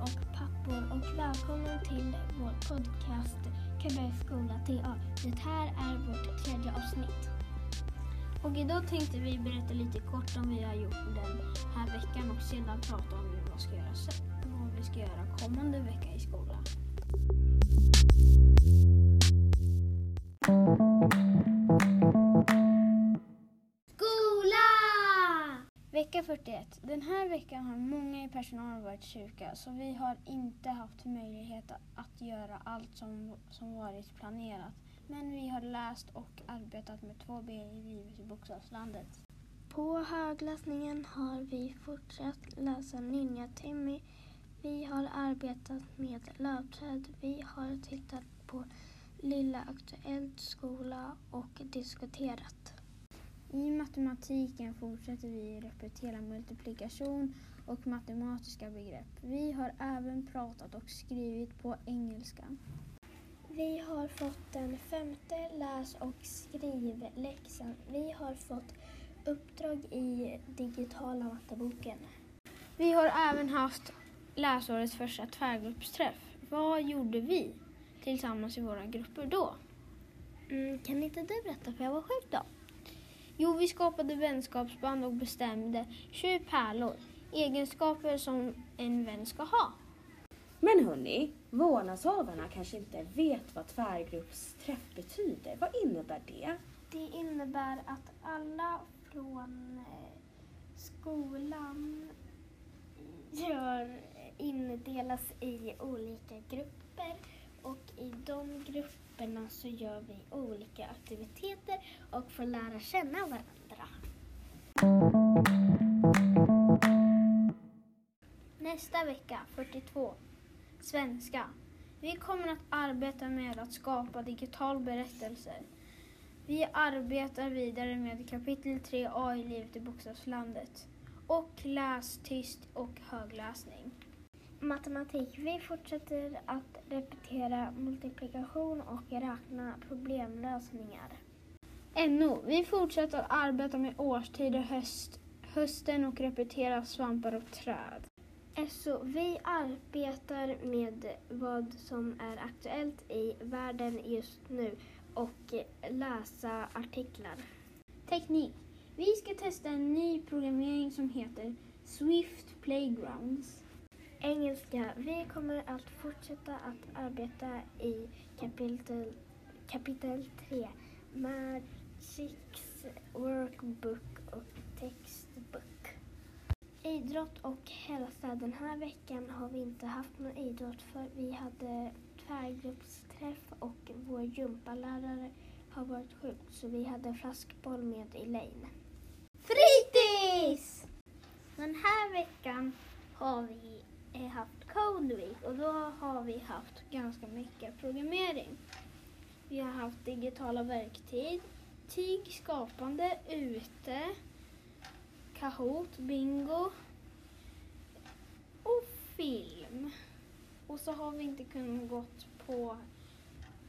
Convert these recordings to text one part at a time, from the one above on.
och pappor och välkommen till vår podcast Kullbergs skola TA. Det här är vårt tredje avsnitt. Och idag tänkte vi berätta lite kort om vad vi har gjort den här veckan och sedan prata om vad vi ska göra, sen- vad vi ska göra kommande Vecka 41. Den här veckan har många i personalen varit sjuka så vi har inte haft möjlighet att göra allt som, som varit planerat. Men vi har läst och arbetat med 2B i livet i bokstavslandet. På högläsningen har vi fortsatt läsa Ninja Timmy. Vi har arbetat med löpträd. Vi har tittat på Lilla Aktuellt skola och diskuterat. I matematiken fortsätter vi repetera multiplikation och matematiska begrepp. Vi har även pratat och skrivit på engelska. Vi har fått den femte läs och skrivläxan. Vi har fått uppdrag i digitala matteboken. Vi har även haft läsårets första tvärgruppsträff. Vad gjorde vi tillsammans i våra grupper då? Mm, kan inte du berätta för jag var sjuk då? Jo, vi skapade vänskapsband och bestämde 20 pärlor, egenskaper som en vän ska ha. Men hörni, vårdnadshavarna kanske inte vet vad tvärgruppsträff betyder. Vad innebär det? Det innebär att alla från eh, skolan gör, indelas i olika grupper och i de grupperna så gör vi olika aktiviteter och få lära känna varandra. Nästa vecka, 42. Svenska. Vi kommer att arbeta med att skapa digital berättelser. Vi arbetar vidare med kapitel 3a i livet i bokstavslandet och läs tyst och högläsning. Matematik. Vi fortsätter att repetera multiplikation och räkna problemlösningar. NO. Vi fortsätter att arbeta med årstider, höst, hösten och repetera svampar och träd. SO. Vi arbetar med vad som är aktuellt i världen just nu och läsa artiklar. Teknik. Vi ska testa en ny programmering som heter Swift Playgrounds. Engelska. Vi kommer att fortsätta att arbeta i kapitel, kapitel 3, Six Workbook och Textbook. Idrott och hälsa. Den här veckan har vi inte haft någon idrott för vi hade tvärgruppsträff och vår gympalärare har varit sjuk så vi hade flaskboll med Elaine. Fritids! Den här veckan har vi eh, haft Code Week och då har vi haft ganska mycket programmering. Vi har haft digitala verktyg, tyg, skapande, ute, Kahoot, bingo och film. Och så har vi inte kunnat gått på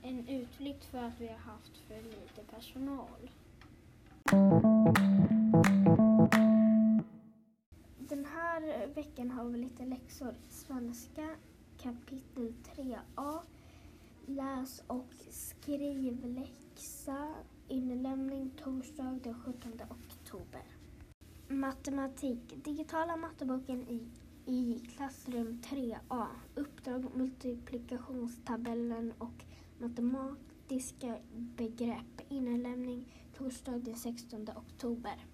en utflykt för att vi har haft för lite personal. Den här veckan har vi lite läxor. Svenska kapitel 3a. Läs och skrivläxa. Inlämning torsdag den 17 oktober. Matematik. Digitala matteboken i, i klassrum 3A. Uppdrag multiplikationstabellen och matematiska begrepp. Inlämning torsdag den 16 oktober.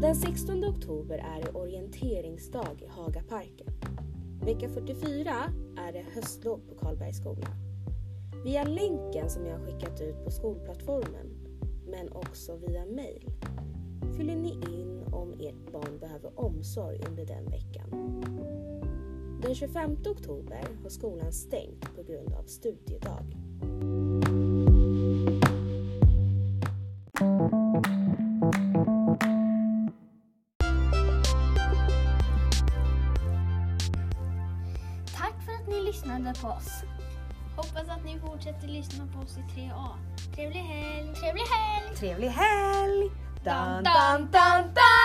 Den 16 oktober är det orienteringsdag i Hagaparken. Vecka 44 är det höstlov på Karlbergs skola. Via länken som jag har skickat ut på skolplattformen, men också via mail, fyller ni in om ert barn behöver omsorg under den veckan. Den 25 oktober har skolan stängt på grund av studiedag. Lyssnade på oss. Hoppas att ni fortsätter lyssna på oss i 3A. Trevlig helg! Trevlig helg! Trevlig helg! Dun, dun, dun, dun!